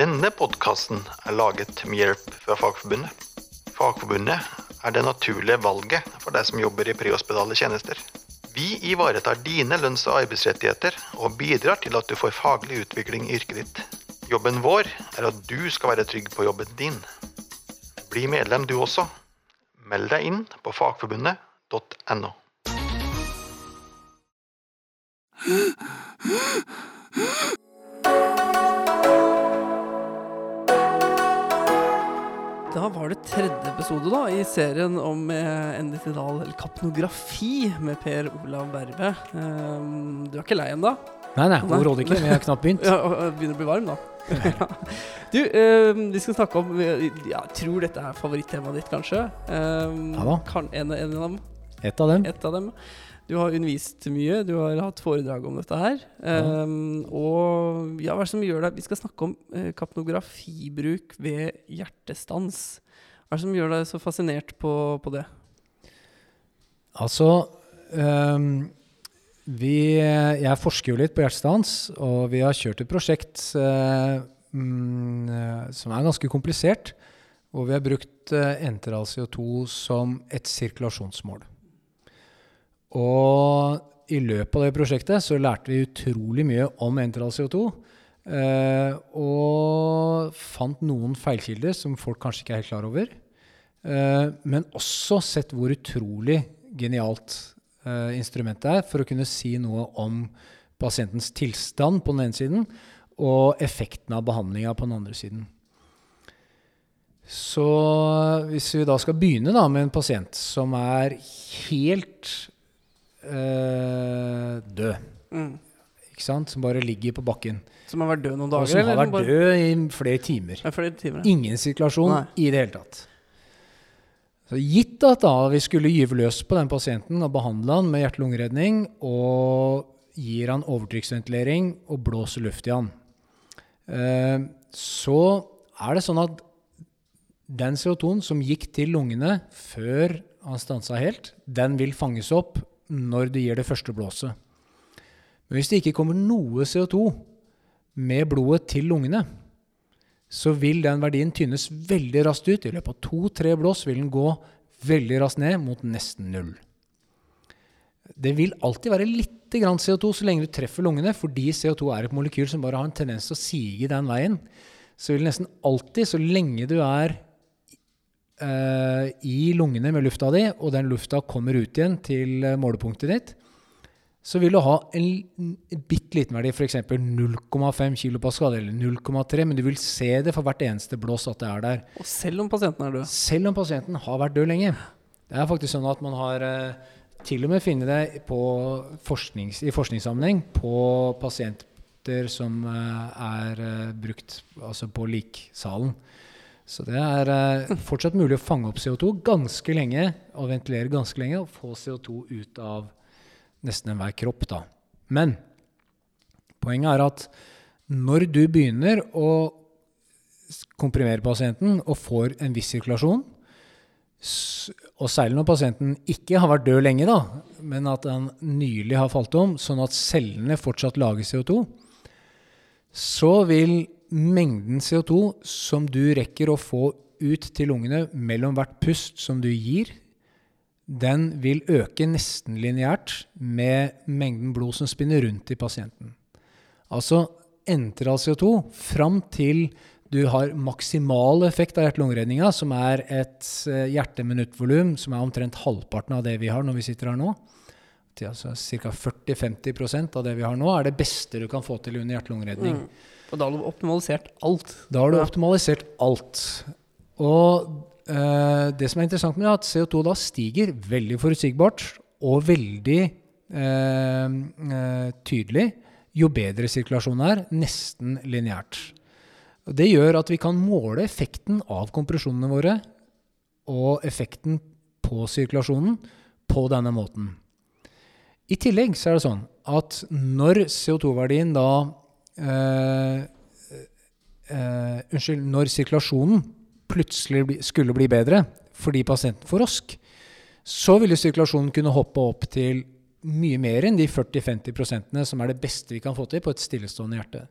Denne podkasten er laget med hjelp fra Fagforbundet. Fagforbundet er det naturlige valget for deg som jobber i prehospitale tjenester. Vi ivaretar dine lønns- og arbeidsrettigheter og bidrar til at du får faglig utvikling i yrket ditt. Jobben vår er at du skal være trygg på jobben din. Bli medlem du også. Meld deg inn på fagforbundet.no. Da var det tredje episode da i serien om eh, Endetidal, eller kapnografi, med Per Olav Berve. Um, du er ikke lei ennå? Nei, nei, overhodet ikke. Vi har knapt begynt. Ja, begynner å bli varm, da. du, um, vi skal snakke om eh, ja, Jeg tror dette er favorittemaet ditt, kanskje. Um, Ja da. Kan, en, en av dem. Et av dem. Et av dem. Du har undervist mye, du har hatt foredrag om dette her. Ja. Um, og ja, hva er det som gjør deg Vi skal snakke om uh, kapnografibruk ved hjertestans. Hva er det som gjør deg så fascinert på, på det? Altså um vi, Jeg forsker jo litt på hjertestans, og vi har kjørt et prosjekt øh, mm, øh, som er ganske komplisert. Hvor vi har brukt uh, enteral CO2 som et sirkulasjonsmål. Og i løpet av det prosjektet så lærte vi utrolig mye om entral CO2. eh, og fant noen feilkilder som folk kanskje ikke er helt klar over. Eh, men også sett hvor utrolig genialt eh, instrumentet er for å kunne si noe om pasientens tilstand på den ene siden og effekten av behandlinga på den andre siden. Så hvis vi da skal begynne da med en pasient som er helt eh, død, Mm. ikke sant? som bare ligger på bakken, Som har vært død noen og dager? som har vært bare- død i flere timer. Ja, flere timer. Ingen sirkulasjon Nei. i det hele tatt. Så gitt at da vi skulle gyve løs på den pasienten og behandle han med hjerte-lungeredning og gir han overtrykksventilering og blåser luft i han, eh, så er det sånn at den CO2-en som gikk til lungene før han stansa helt, den vil fanges opp når du gir det første blåset. Men hvis det ikke kommer noe CO2 med blodet til lungene, så vil den verdien tynnes veldig raskt ut. I løpet av to-tre blås vil den gå veldig raskt ned mot nesten null. Det vil alltid være litt grann CO2 så lenge du treffer lungene, fordi CO2 er et molekyl som bare har en tendens til å sige den veien. Så vil nesten alltid, så lenge du er eh, i lungene med lufta di, og den lufta kommer ut igjen til eh, målepunktet ditt, så vil du ha en, bitte liten verdi, f.eks. 0,5 kilopascal eller 0,3, men du vil se det for hvert eneste blås at det er der. Og selv om pasienten er død. Selv om pasienten har vært død lenge. Det er faktisk sånn at man har eh, til og med funnet det på forsknings, i forskningssammenheng på pasienter som eh, er eh, brukt altså på liksalen. Så det er eh, fortsatt mulig å fange opp CO2 ganske lenge og ventilere ganske lenge og få CO2 ut av nesten enhver kropp. Da. Men poenget er at når du begynner å komprimere pasienten og får en viss sirkulasjon, og særlig når pasienten ikke har vært død lenge, da, men at han nylig har falt om, sånn at cellene fortsatt lager CO2, så vil mengden CO2 som du rekker å få ut til lungene mellom hvert pust som du gir, den vil øke nesten lineært med mengden blod som spinner rundt i pasienten. Altså entral CO2 fram til du har maksimal effekt av hjerte-lungeredninga, som er et eh, hjerteminuttvolum som er omtrent halvparten av det vi har når vi sitter her nå. Altså Ca. 40-50% av det vi har nå, er det beste du kan få til under hjerte-lungeredning. Mm. Og da har du optimalisert alt. Da har du optimalisert alt. Og eh, det som er interessant med det, er at CO2 da stiger veldig forutsigbart og veldig eh, eh, tydelig jo bedre sirkulasjonen er, nesten lineært. Det gjør at vi kan måle effekten av kompresjonene våre og effekten på sirkulasjonen på denne måten. I tillegg så er det sånn at når CO2-verdien da Unnskyld, når sirkulasjonen plutselig skulle bli bedre fordi pasienten får rosk, så ville sirkulasjonen kunne hoppe opp til mye mer enn de 40-50% som er det beste vi kan få til på et stillestående hjerte.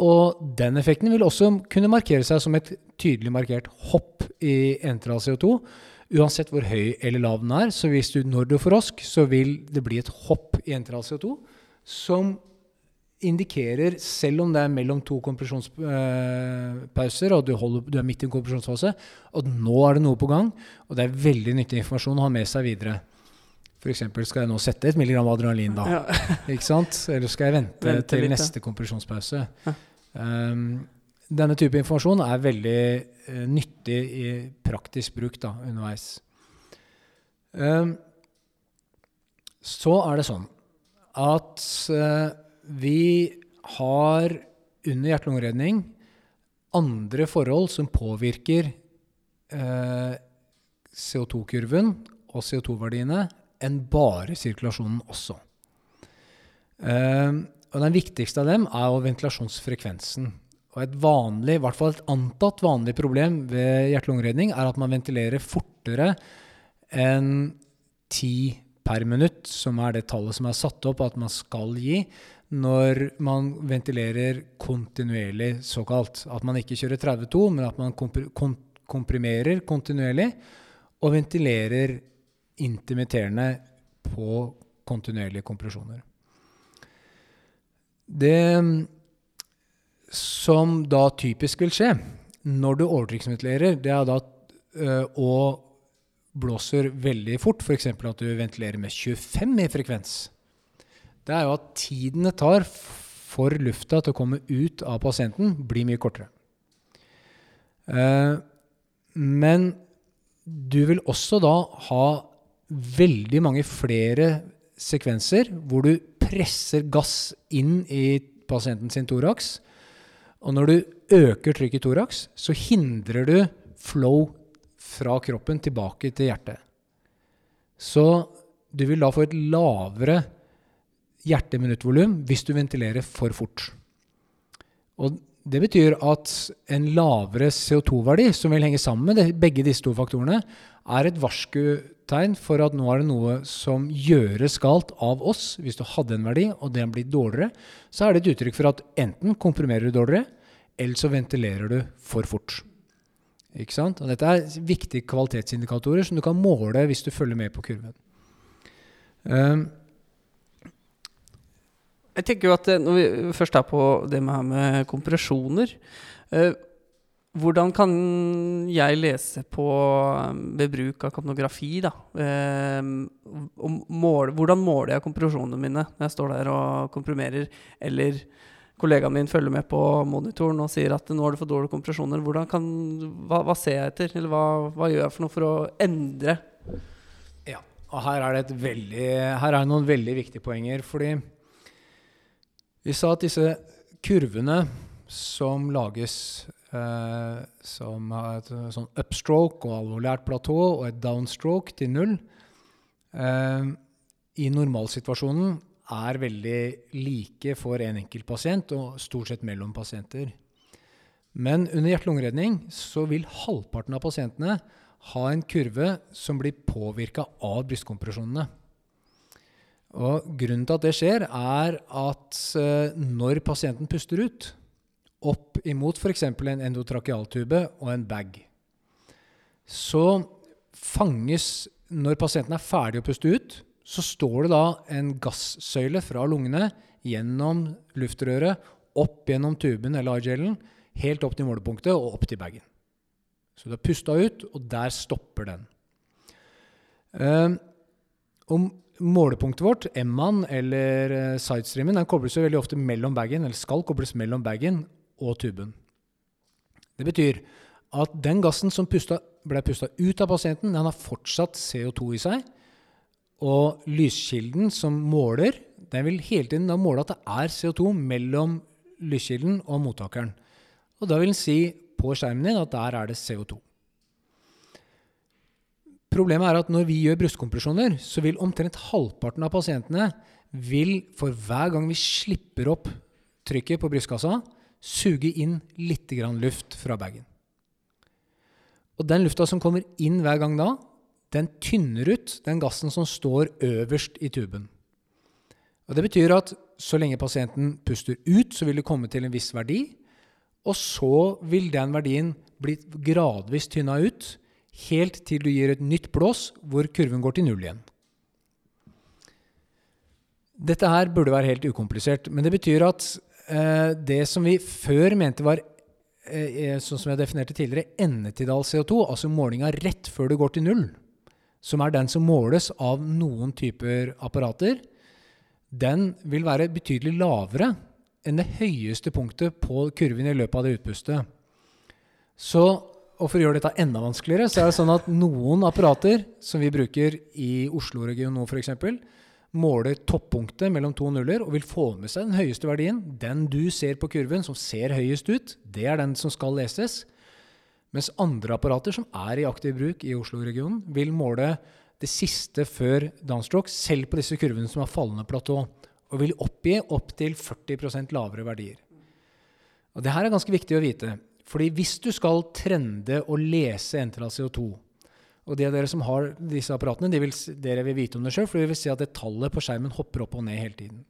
Og den effekten vil også kunne markere seg som et tydelig markert hopp i entral CO2. Uansett hvor høy eller lav den er. Så hvis du når du får rosk, så vil det bli et hopp i entral CO2 som indikerer, selv om det er mellom to kompresjonspauser, og du, holder, du er midt i en kompresjonsfase, at nå er det noe på gang. Og det er veldig nyttig informasjon å ha med seg videre. F.eks. skal jeg nå sette et milligram adrenalin da. Ja. Ikke sant? Eller skal jeg vente, Vente til litt, neste kompresjonspause? Ja. Um, denne type informasjon er veldig uh, nyttig i praktisk bruk da, underveis. Um, så er det sånn at eh, vi har under hjerte-lungeredning andre forhold som påvirker eh, CO2-kurven og CO2-verdiene enn bare sirkulasjonen også. Eh, og Den viktigste av dem er jo ventilasjonsfrekvensen. Og Et vanlig, i hvert fall et antatt vanlig problem ved hjerte-lungeredning er at man ventilerer fortere enn 10 per minutt, som er det tallet som er satt opp at man skal gi når man ventilerer kontinuerlig, såkalt. At man ikke kjører 32, men at man komprimerer kontinuerlig og ventilerer intermitterende på kontinuerlige kompresjoner. Det som da typisk vil skje når du overtrykksventilerer, det er da øh, og blåser veldig fort, f.eks. at du ventilerer med 25 i frekvens, det er jo at tiden det tar for lufta til å komme ut av pasienten, blir mye kortere. Eh, men du vil også da ha veldig mange flere sekvenser hvor du presser gass inn i pasienten sin thorax. Og når du øker trykket i thorax, så hindrer du flow fra kroppen tilbake til hjertet. Så du vil da få et lavere hjerteminuttvolum hvis du ventilerer for fort. Og det betyr at en lavere CO2-verdi, som vil henge sammen med begge disse to faktorene, er et varskutegn for at nå er det noe som gjøres galt av oss. Hvis du hadde en verdi, og den blir dårligere, så er det et uttrykk for at enten komprimerer du dårligere, eller så ventilerer du for fort. Ikke sant? Og dette er viktige kvalitetsindikatorer som du kan måle hvis du følger med på kurven. Um, Jeg tenker jo at eh, når vi først er på det med, med kompresjoner eh, Hvordan kan jeg lese på eh, ved bruk av kapnografi, da? Eh, mål, hvordan måler jeg kompresjonene mine når jeg står der og komprimerer? Eller kollegaen min følger med på monitoren og sier at nå har du for dårlige kompresjoner. Kan, hva, hva ser jeg etter? Eller hva, hva gjør jeg for noe for å endre? Ja, og her er det et veldig, her er det noen veldig viktige poenger. Fordi vi sa at disse kurvene som lages eh, som har et sånn upstroke og alvorlært platå og et downstroke til null, eh, i normalsituasjonen er veldig like for en enkelt pasient og stort sett mellom pasienter. Men under hjerte-lungeredning så vil halvparten av pasientene ha en kurve som blir påvirka av brystkompresjonene. Og Grunnen til at det skjer, er at eh, når pasienten puster ut, opp imot f.eks. en endotrakealtube og en bag, så fanges Når pasienten er ferdig å puste ut, så står det da en gassøyle fra lungene gjennom luftrøret, opp gjennom tuben eller igelen, helt opp til målepunktet og opp til bagen. Så du har pusta ut, og der stopper den. Um, om målepunktet vårt, M-en eller eh, sidestreamen, den kobles jo veldig ofte mellom bagen, eller skal kobles mellom bagen og tuben. Det betyr at den gassen som pusta, ble pusta ut av pasienten, den har fortsatt CO2 i seg. Og lyskilden som måler, den vil hele tiden da måle at det er CO2 mellom lyskilden og mottakeren. Og da vil den si på skjermen din at der er det CO2. Problemet er at når vi gjør brystkompresjoner, så vil omtrent halvparten av pasientene vil for hver gang vi slipper opp trykket på brystkassa, suge inn litt luft fra bagen. Og den lufta som kommer inn hver gang da, den tynner ut den gassen som står øverst i tuben. Og Det betyr at så lenge pasienten puster ut, så vil det komme til en viss verdi. Og så vil den verdien bli gradvis tynna ut, helt til du gir et nytt blås hvor kurven går til null igjen. Dette her burde være helt ukomplisert, men det betyr at eh, det som vi før mente var eh, sånn som jeg definerte tidligere, endetidal CO2, altså målinga rett før det går til null, som er den som måles av noen typer apparater, den vil være betydelig lavere enn det høyeste punktet på kurven i løpet av det utpustet. Så, og For å gjøre dette enda vanskeligere, så er det sånn at noen apparater som vi bruker i Oslo-regionen nå f.eks., måler toppunktet mellom to nuller og vil få med seg den høyeste verdien. Den du ser på kurven som ser høyest ut, det er den som skal leses. Mens andre apparater som er i aktiv bruk i Oslo-regionen, vil måle det siste før downstroke, selv på disse kurvene som har fallende platå, og vil oppgi opptil 40% lavere verdier. Og Det her er ganske viktig å vite. Fordi hvis du skal trende og lese entral CO2, og de av dere som har disse apparatene, de vil, dere vil vite om det sjøl, for vi vil se at det tallet på skjermen hopper opp og ned hele tiden.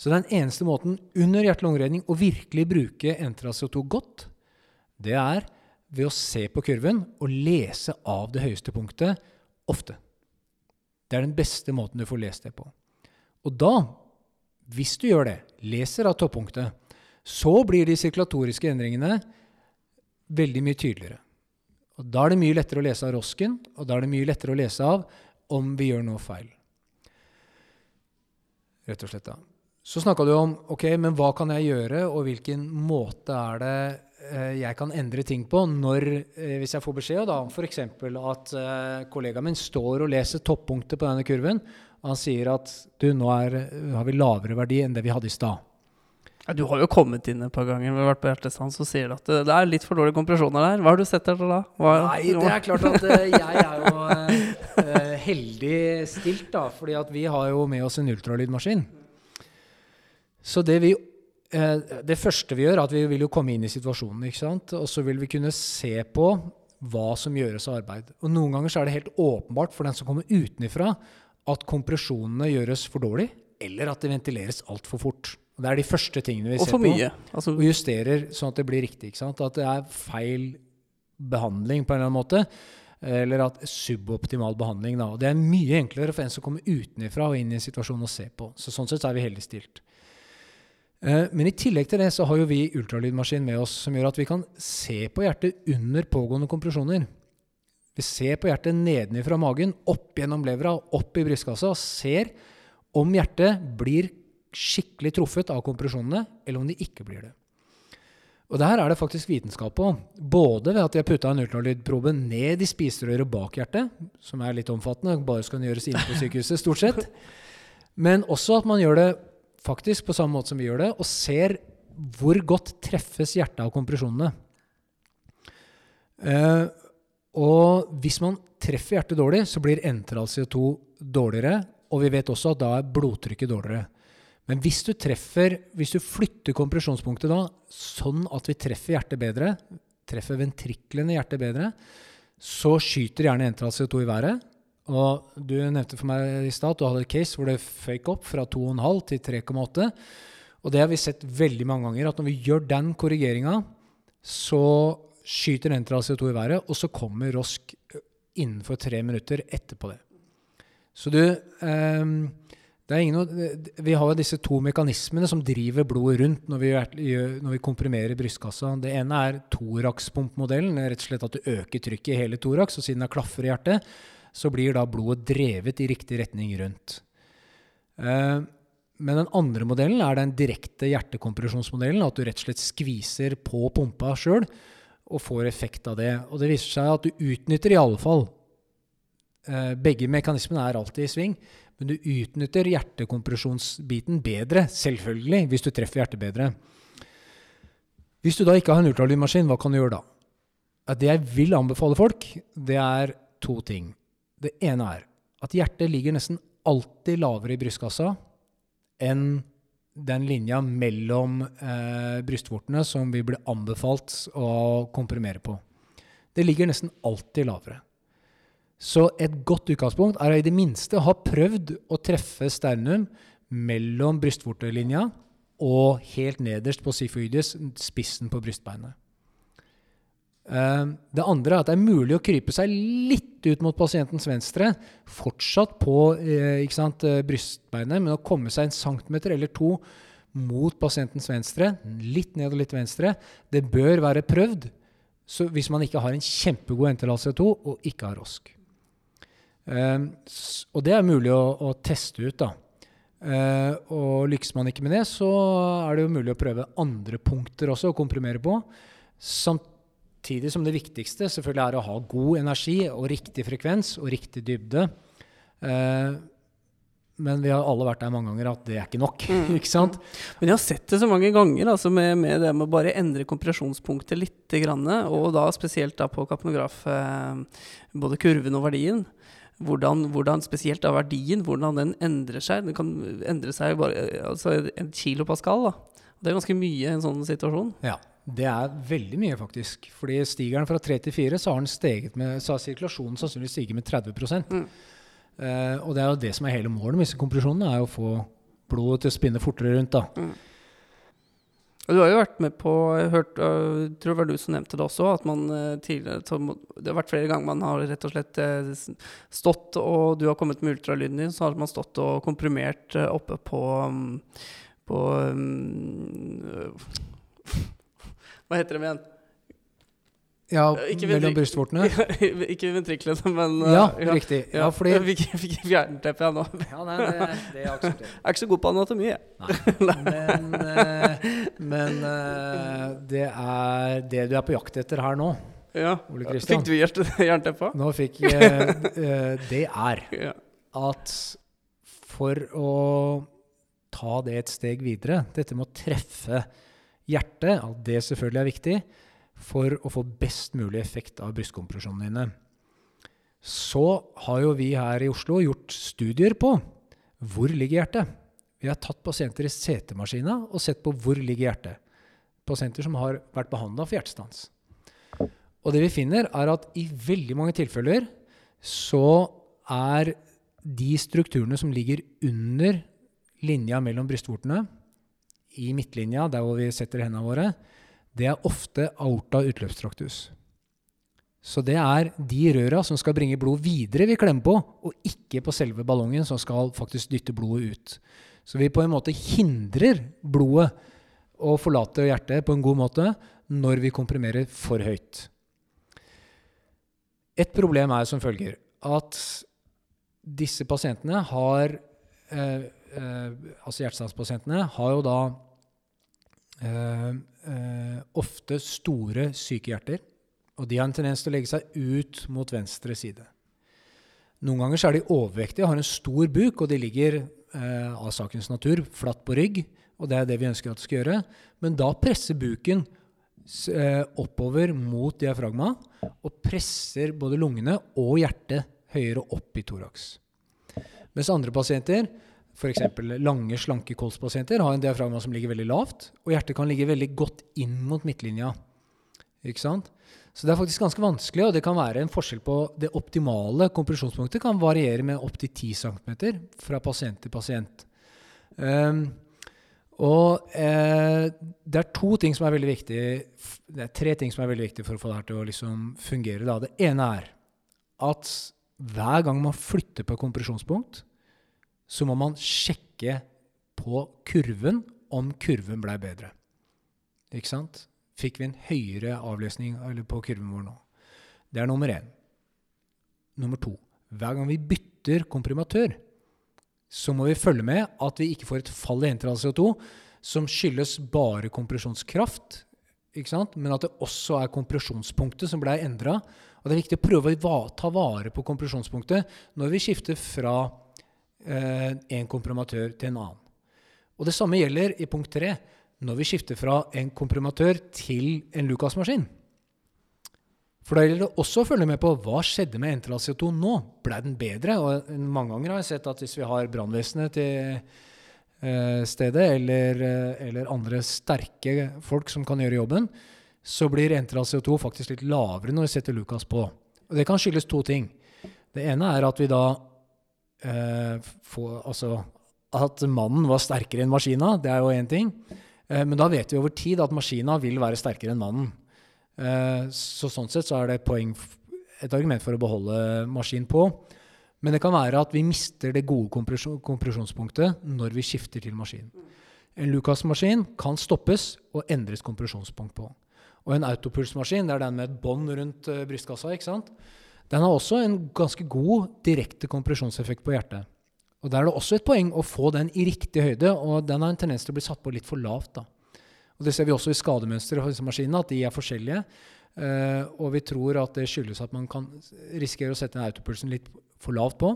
Så den eneste måten under hjerte-lungeredning å virkelig bruke entral CO2 godt, det er ved å se på kurven og lese av det høyeste punktet ofte. Det er den beste måten du får lest det på. Og da, hvis du gjør det, leser av toppunktet, så blir de sirkulatoriske endringene veldig mye tydeligere. Og Da er det mye lettere å lese av rosken, og da er det mye lettere å lese av om vi gjør noe feil. Rett og slett da. Så snakka du om ok, men hva kan jeg gjøre, og hvilken måte er det Eh, jeg kan endre ting på når, eh, hvis jeg får beskjed da, f.eks. at eh, kollegaen min står og leser toppunktet på denne kurven, og han sier at du, nå er, har vi lavere verdi enn det vi hadde i stad. Ja, du har jo kommet inn et par ganger vi har vært på Hjertestans og sier at det, det er litt for dårlige kompresjoner der. Hva har du sett etter da? Hva, Nei, det er klart at uh, jeg er jo uh, heldig stilt, da. fordi at vi har jo med oss en ultralydmaskin. Så det vi Eh, det første vi gjør, er at vi vil jo komme inn i situasjonen. ikke sant? Og så vil vi kunne se på hva som gjøres av arbeid. Og Noen ganger så er det helt åpenbart for den som kommer utenfra, at kompresjonene gjøres for dårlig, eller at det ventileres altfor fort. Og Det er de første tingene vi og ser på. Altså, og justerer sånn at det blir riktig. ikke sant? At det er feil behandling på en eller annen måte. Eller at suboptimal behandling. Da. Og det er mye enklere for en som kommer utenfra og inn i en situasjon og ser på. Så Sånn sett er vi heldig stilt. Eh, men i tillegg til det så har jo vi ultralydmaskin med oss som gjør at vi kan se på hjertet under pågående kompresjoner. Vi ser på hjertet nedenifra magen, opp gjennom levra, opp i brystkassa, og ser om hjertet blir skikkelig truffet av kompresjonene, eller om de ikke blir det. Og det her er det faktisk vitenskap på. Både ved at de har putta en ultralydprobe ned i spiserøret bak hjertet, som er litt omfattende, bare skal gjøres inne på sykehuset, stort sett. Men også at man gjør det faktisk på samme måte som vi gjør det, og ser hvor godt treffes hjertet av kompresjonene. Uh, og hvis man treffer hjertet dårlig, så blir entral CO2 dårligere. Og vi vet også at da er blodtrykket dårligere. Men hvis du treffer, hvis du flytter kompresjonspunktet da, sånn at vi treffer hjertet bedre, treffer ventriklene i hjertet bedre, så skyter gjerne entral CO2 i været. Og du nevnte for meg i stad at du hadde et case hvor det føyk opp fra 2,5 til 3,8. Og det har vi sett veldig mange ganger, at når vi gjør den korrigeringa, så skyter entral CO2 i været, og så kommer Rosk innenfor tre minutter etterpå det. Så du um, noe, Vi har jo disse to mekanismene som driver blodet rundt når vi, når vi komprimerer brystkassa. Det ene er thorax-pumpmodellen. Rett og slett at du øker trykket i hele thorax, og siden det klaffer i hjertet, så blir da blodet drevet i riktig retning rundt. Eh, men den andre modellen er den direkte hjertekompresjonsmodellen. At du rett og slett skviser på pumpa sjøl og får effekt av det. Og det viser seg at du utnytter i alle fall eh, Begge mekanismene er alltid i sving, men du utnytter hjertekompresjonsbiten bedre, selvfølgelig, hvis du treffer hjertet bedre. Hvis du da ikke har en ultralydmaskin, hva kan du gjøre da? Det jeg vil anbefale folk, det er to ting. Det ene er at hjertet ligger nesten alltid lavere i brystkassa enn den linja mellom eh, brystvortene som vi ble anbefalt å komprimere på. Det ligger nesten alltid lavere. Så et godt utgangspunkt er å i det minste ha prøvd å treffe sternum mellom brystvortelinja og helt nederst på sifoides, spissen på brystbeinet. Eh, Det andre er at det er mulig å krype seg litt ut mot pasientens venstre, fortsatt på eh, sant, eh, brystbeinet, men å komme seg en centimeter eller to mot pasientens venstre, litt ned og litt venstre, det bør være prøvd hvis man ikke har en kjempegod NTLA CO2 og ikke har ROSK. Eh, og det er mulig å, å teste ut, da. Eh, og lykkes man ikke med det, så er det jo mulig å prøve andre punkter også å komprimere på. Samtidig som det viktigste selvfølgelig er å ha god energi og riktig frekvens og riktig dybde. Eh, men vi har alle vært der mange ganger at det er ikke nok. ikke sant? Men jeg har sett det så mange ganger, altså med, med det med å bare endre kompresjonspunktet litt, grann, og da spesielt da på kapnograf, eh, både kurven og verdien. Hvordan, hvordan spesielt da verdien, hvordan den endrer seg. Den kan endre seg bare altså en kilopascal. Da. Det er ganske mye i en sånn situasjon. Ja, det er veldig mye, faktisk. Fordi stiger den fra 3 til 4, så har den steget med, så har sirkulasjonen sannsynligvis stiget med 30 Mm. Eh, Og det er jo det som er hele målet med disse kompresjonene, er å få blodet til å spinne fortere rundt. da. Og Du har jo vært med på Jeg hørt, jeg tror det var du som nevnte det også, at man øh, tidligere Det har vært flere ganger man har rett og slett øh, stått, og du har kommet med ultralyden din, så har man stått og komprimert øh, oppe på um, På øh, Hva heter det igjen? Ja, Ikke mellom brystvortene. ikke ventriklene, men Ja, Ja, riktig. Ja, fordi Jeg fikk, fikk jernteppe, jeg nå. ja, nei, det, det aksepterer Jeg er ikke så god på anatomi, jeg. Men, eh, men eh, det er det du er på jakt etter her nå. Ja. Ole Kristian. Fikk du hjerte- jernteppe? Nå fikk eh, eh, Det er at for å ta det et steg videre, dette med å treffe hjertet, at det selvfølgelig er viktig for å få best mulig effekt av brystkompresjonene dine, så har jo vi her i Oslo gjort studier på hvor ligger hjertet. Vi har tatt pasienter i CT-maskina og sett på hvor ligger hjertet. Pasienter som har vært behandla for hjertestans. Og det vi finner, er at i veldig mange tilfeller så er de strukturene som ligger under linja mellom brystvortene, i midtlinja, der hvor vi setter hendene våre, det er ofte aorta utløpstraktus. Så det er de røra som skal bringe blod videre vi klemmer på, og ikke på selve ballongen som skal faktisk dytte blodet ut. Så vi på en måte hindrer blodet å forlate hjertet på en god måte når vi komprimerer for høyt. Et problem er som følger at disse pasientene har eh, eh, Altså hjertestandspasientene har jo da eh, eh, ofte store syke hjerter. Og de har en tendens til å legge seg ut mot venstre side. Noen ganger så er de overvektige, har en stor buk, og de ligger eh, av sakens natur flatt på rygg. Og det er det vi ønsker at de skal gjøre. Men da presser buken eh, oppover mot diafragma og presser både lungene og hjertet høyere opp i thorax. Mens andre pasienter, f.eks. lange, slanke kolspasienter, har en diafragma som ligger veldig lavt, og hjertet kan ligge veldig godt inn mot midtlinja. Ikke sant? Så det er faktisk ganske vanskelig, og det kan være en forskjell på det optimale kompresjonspunktet kan variere med opptil 10 cm fra pasient til pasient. Um, og eh, det er to ting som er veldig viktig Det er tre ting som er veldig viktig for å få det her til å liksom fungere. Da. Det ene er at hver gang man flytter på kompresjonspunkt, så må man sjekke på kurven om kurven ble bedre. Ikke sant? Fikk vi en høyere avlesning eller på kurven vår nå? Det er nummer én. Nummer to. Hver gang vi bytter komprimatør, så må vi følge med at vi ikke får et fall i entral CO2 som skyldes bare kompresjonskraft, men at det også er kompresjonspunktet som ble endra. Og det er viktig å prøve å ta vare på kompresjonspunktet når vi skifter fra en komprimatør til en annen. Og det samme gjelder i punkt tre når vi skifter fra en komprimatør til en Lucas-maskin. For da gjelder det også å følge med på hva skjedde med enteral CO2 nå. Ble den bedre? Og mange ganger har jeg sett at hvis vi har brannvesenet til eh, stedet, eller, eh, eller andre sterke folk som kan gjøre jobben, så blir enteral CO2 faktisk litt lavere når vi setter Lucas på. Og det kan skyldes to ting. Det ene er at vi da eh, få altså at mannen var sterkere enn maskina. Det er jo én ting. Eh, men da vet vi over tid at maskina vil være sterkere enn mannen. Eh, så sånn sett så er det poeng, et argument for å beholde maskin på. Men det kan være at vi mister det gode kompresjon, kompresjonspunktet når vi skifter til maskin. En Lucas-maskin kan stoppes og endres kompresjonspunkt på. Og en autopulsmaskin, det er den med et bånd rundt eh, brystkassa, ikke sant? Den har også en ganske god direkte kompresjonseffekt på hjertet. Og Der er det også et poeng å få den i riktig høyde, og den har en tendens til å bli satt på litt for lavt. da. Og Det ser vi også i skademønsteret for disse maskinene, at de er forskjellige. Eh, og vi tror at det skyldes at man kan risikere å sette den autopulsen litt for lavt på.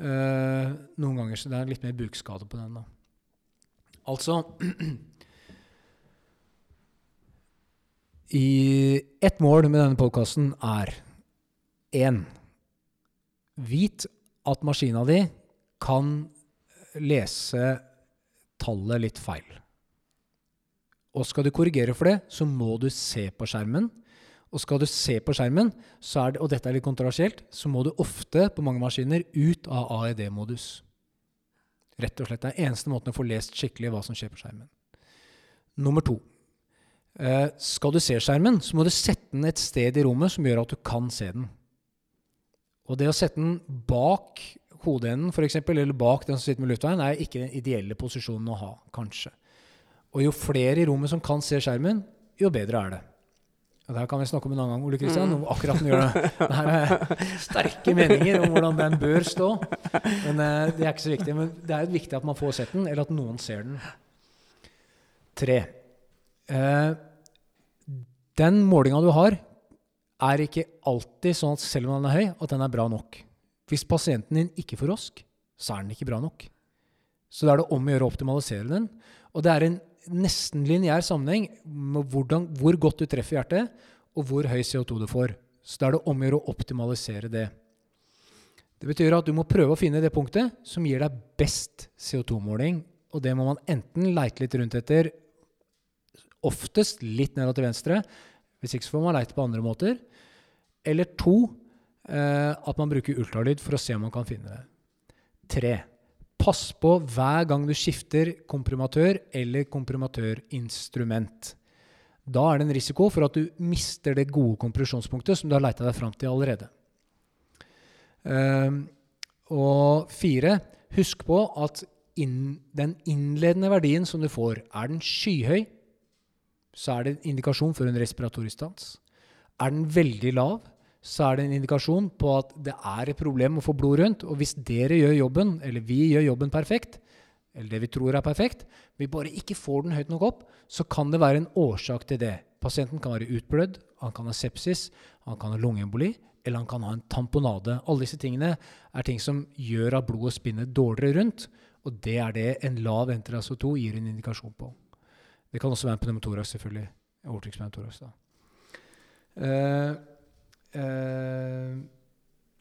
Eh, noen ganger så det er litt mer bukskade på den. da. Altså i Ett mål med denne podkasten er én Vit at maskina di kan lese tallet litt feil. Og skal du korrigere for det, så må du se på skjermen. Og skal du se på skjermen, er det, og dette er litt kontroversielt, så må du ofte på mange maskiner ut av AED-modus. Rett og slett. Det er eneste måten å få lest skikkelig hva som skjer på skjermen. Nummer to. Eh, skal du se skjermen, så må du sette den et sted i rommet som gjør at du kan se den. Og det å sette den bak hodeenden, f.eks., eller bak den som sitter med luftveien, er ikke den ideelle posisjonen å ha, kanskje. Og jo flere i rommet som kan se skjermen, jo bedre er det. Og Der kan vi snakke om en annen gang, Ole Kristian, om akkurat den gjør det. Det her er sterke meninger om hvordan den bør stå. Men eh, det er ikke så viktig. Men det er jo viktig at man får sett den, eller at noen ser den. Tre. Eh, den målinga du har, er ikke alltid sånn at selv om den er høy, at den er bra nok. Hvis pasienten din ikke får rosk, så er den ikke bra nok. Så da er det om å gjøre å optimalisere den. Og det er en nesten lineær sammenheng med hvordan, hvor godt du treffer hjertet, og hvor høy CO2 du får. Så da er det om å gjøre å optimalisere det. Det betyr at du må prøve å finne det punktet som gir deg best CO2-måling. Og det må man enten leite litt rundt etter, oftest litt nedover til venstre. Hvis ikke så får man leite på andre måter. Eller to, eh, at man bruker ultralyd for å se om man kan finne det. Tre. Pass på hver gang du skifter komprimatør eller komprimatørinstrument. Da er det en risiko for at du mister det gode kompresjonspunktet som du har leita deg fram til allerede. Ehm, og fire, husk på at inn, den innledende verdien som du får, er den skyhøy, så er det en indikasjon for en respiratorisk stans. Er den veldig lav, så er det en indikasjon på at det er et problem å få blod rundt. Og hvis dere gjør jobben, eller vi gjør jobben perfekt, eller det vi tror er perfekt, vi bare ikke får den høyt nok opp, så kan det være en årsak til det. Pasienten kan være utblødd, han kan ha sepsis, han kan ha lungeemboli, eller han kan ha en tamponade. Alle disse tingene er ting som gjør at blodet spinner dårligere rundt, og det er det en lav NTRASO2 gir en indikasjon på. Det kan også være en pneumotorax, selvfølgelig. Overtrykkspneumotorax. Uh, uh, eh,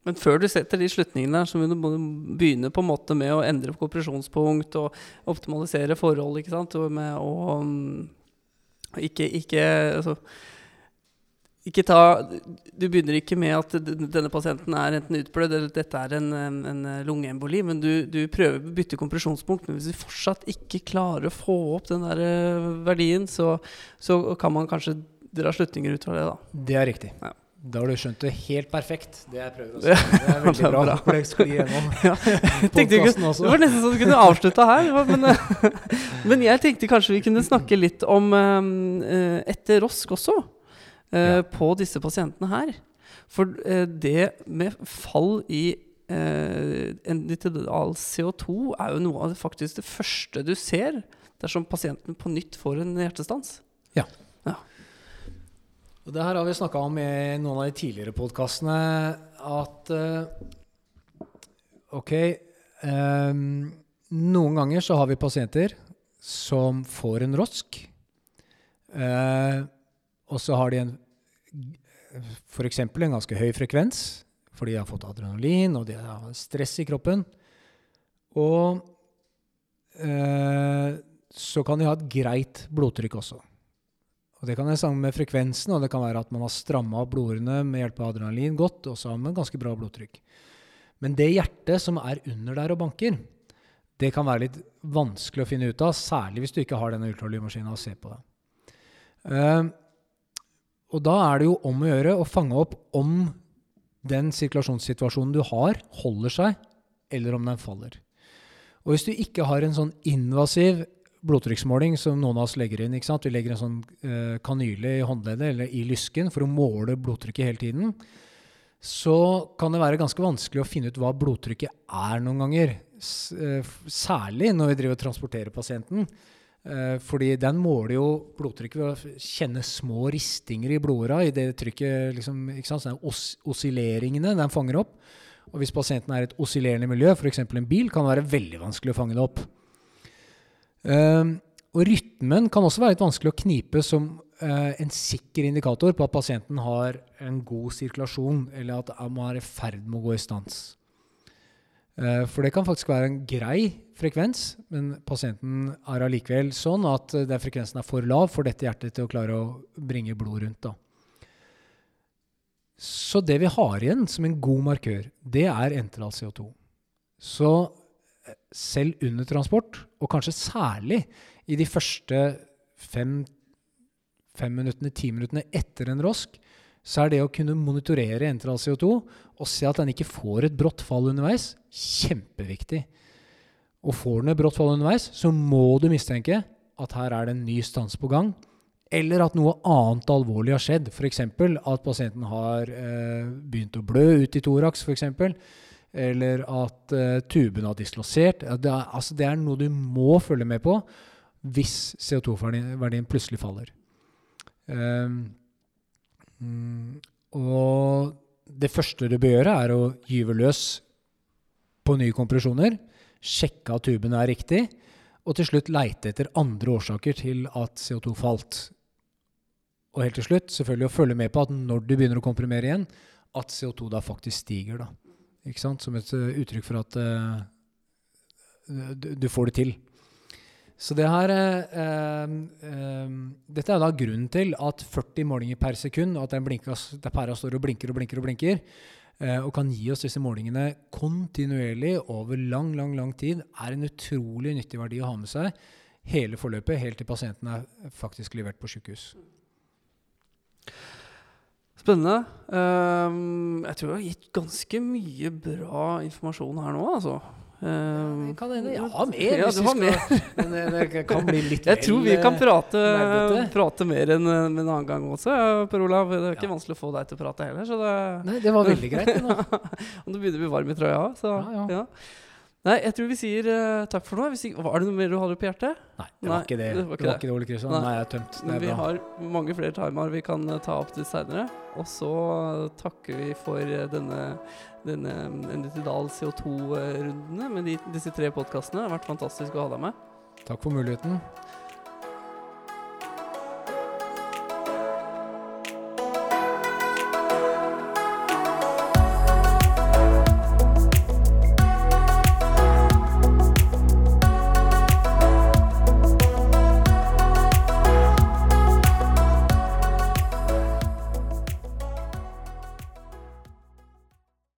Men før du setter de slutningene så må du begynne på en måte med å endre kompresjonspunkt og optimalisere forhold, ikke sant? Og med å um, ikke, ikke altså, ikke ta Du begynner ikke med at denne pasienten er enten utblødd eller dette er en, en, en lungeemboli, men du, du prøver å bytte kompresjonspunkt. Men hvis du fortsatt ikke klarer å få opp den der eh, verdien, så, så kan man kanskje dra slutninger ut fra det, da. det er riktig. Ja. Da har du skjønt det helt perfekt. Det jeg prøver å si. Det er veldig bra. bra. For det sklir gjennom Ja, også. tenkte det var nesten så du kunne avslutta her. Men, eh, men jeg tenkte kanskje vi kunne snakke litt om eh, etter rosk også. Eh, Ja. På disse pasientene her. For eh, det med fall i eh, enditidal CO2 er jo noe av det faktisk det første du ser dersom pasienten på nytt får en hjertestans. Og det her har vi snakka om i noen av de tidligere podkastene, at eh, Ok Um, Noen ganger så har vi pasienter som får en rosk. Uh, og så har de en f.eks. en ganske høy frekvens, for de har fått adrenalin og de har stress i kroppen. Og eh, så kan de ha et greit blodtrykk også. Og Det kan være sammen med frekvensen, og det kan være at man har stramma opp blodårene med hjelp av adrenalin godt, og så har man ganske bra blodtrykk. Men det hjertet som er under der og banker, Det kan være litt vanskelig å finne ut av, særlig hvis du ikke har denne ultralydmaskinen å se på det. Eh, og da er det jo om å gjøre å fange opp om den sirkulasjonssituasjonen du har, holder seg, eller om den faller. Og hvis du ikke har en sånn invasiv blodtrykksmåling som noen av oss legger inn. Vi legger en sånn eh, kanyle i håndleddet eller i lysken for å måle blodtrykket hele tiden. Så kan det være ganske vanskelig å finne ut hva blodtrykket er noen ganger. Eh, særlig når vi driver og transporterer pasienten. Eh, fordi den måler jo blodtrykket ved å kjenne små ristinger i blodåra i det trykket liksom, ikke sant? Sånne os oscilleringene den fanger opp. Og hvis pasienten er i et oscillerende miljø, f.eks. en bil, kan det være veldig vanskelig å fange det opp. Um, og rytmen kan også være litt vanskelig å knipe som uh, en sikker indikator på at pasienten har en god sirkulasjon, eller at man er i ferd med å gå i stans. Uh, for det kan faktisk være en grei frekvens, men pasienten er allikevel sånn at den frekvensen er for lav for dette hjertet til å klare å bringe blod rundt. Da. Så det vi har igjen som en god markør, det er enteral CO2. Så selv under transport, og kanskje særlig i de første fem, fem minuttene, ti minuttene etter en rosk, så er det å kunne monitorere entral CO2 og se at den ikke får et brått fall underveis, kjempeviktig. Og får den et brått fall underveis, så må du mistenke at her er det en ny stans på gang. Eller at noe annet alvorlig har skjedd. F.eks. at pasienten har eh, begynt å blø ut i thorax. Eksempel eller at eh, tuben har dislosert. Det er, altså, det er noe du må følge med på hvis CO2-verdien plutselig faller. Um, og det første du bør gjøre, er å gyve løs på nye kompresjoner. Sjekke at tuben er riktig. Og til slutt leite etter andre årsaker til at CO2 falt. Og helt til slutt selvfølgelig å følge med på at når du begynner å komprimere igjen, at CO2 da faktisk stiger. da. Ikke sant? Som et uh, uttrykk for at uh, du, får det til. Så det her uh, Dette er da grunnen til at 40 målinger per sekund, og at den der pæra står og blinker og blinker og blinker, og kan gi oss disse målingene kontinuerlig over lang, lang, lang tid, er en utrolig nyttig verdi å ha med seg hele forløpet, helt til pasienten er faktisk levert på sykehus. Spennende. Um, jeg tror jeg har gitt ganske mye bra informasjon her nå, altså. Um, kan hende. Har mer. Ja, du mer. Men det, det, kan bli litt Jeg tror vi kan prate, prate mer enn en annen gang også, Per Olav. Det er ikke ja. vanskelig å få deg til å prate heller. Det Nei, det var veldig greit. Og du begynner å bli varm i trøya så ja, ja. Nei, jeg tror vi sier uh, takk for nå. Var det noe mer du hadde på hjertet? Nei, det var Nei, ikke det. Det var ikke det, var ikke det Ole Kristian. Nei, jeg er tømt. Det er vi bra. har mange flere timer vi kan uh, ta opp til seinere. Og så uh, takker vi for denne, denne Enitidal CO2-rundene med de, disse tre podkastene. Det har vært fantastisk å ha deg med. Takk for muligheten.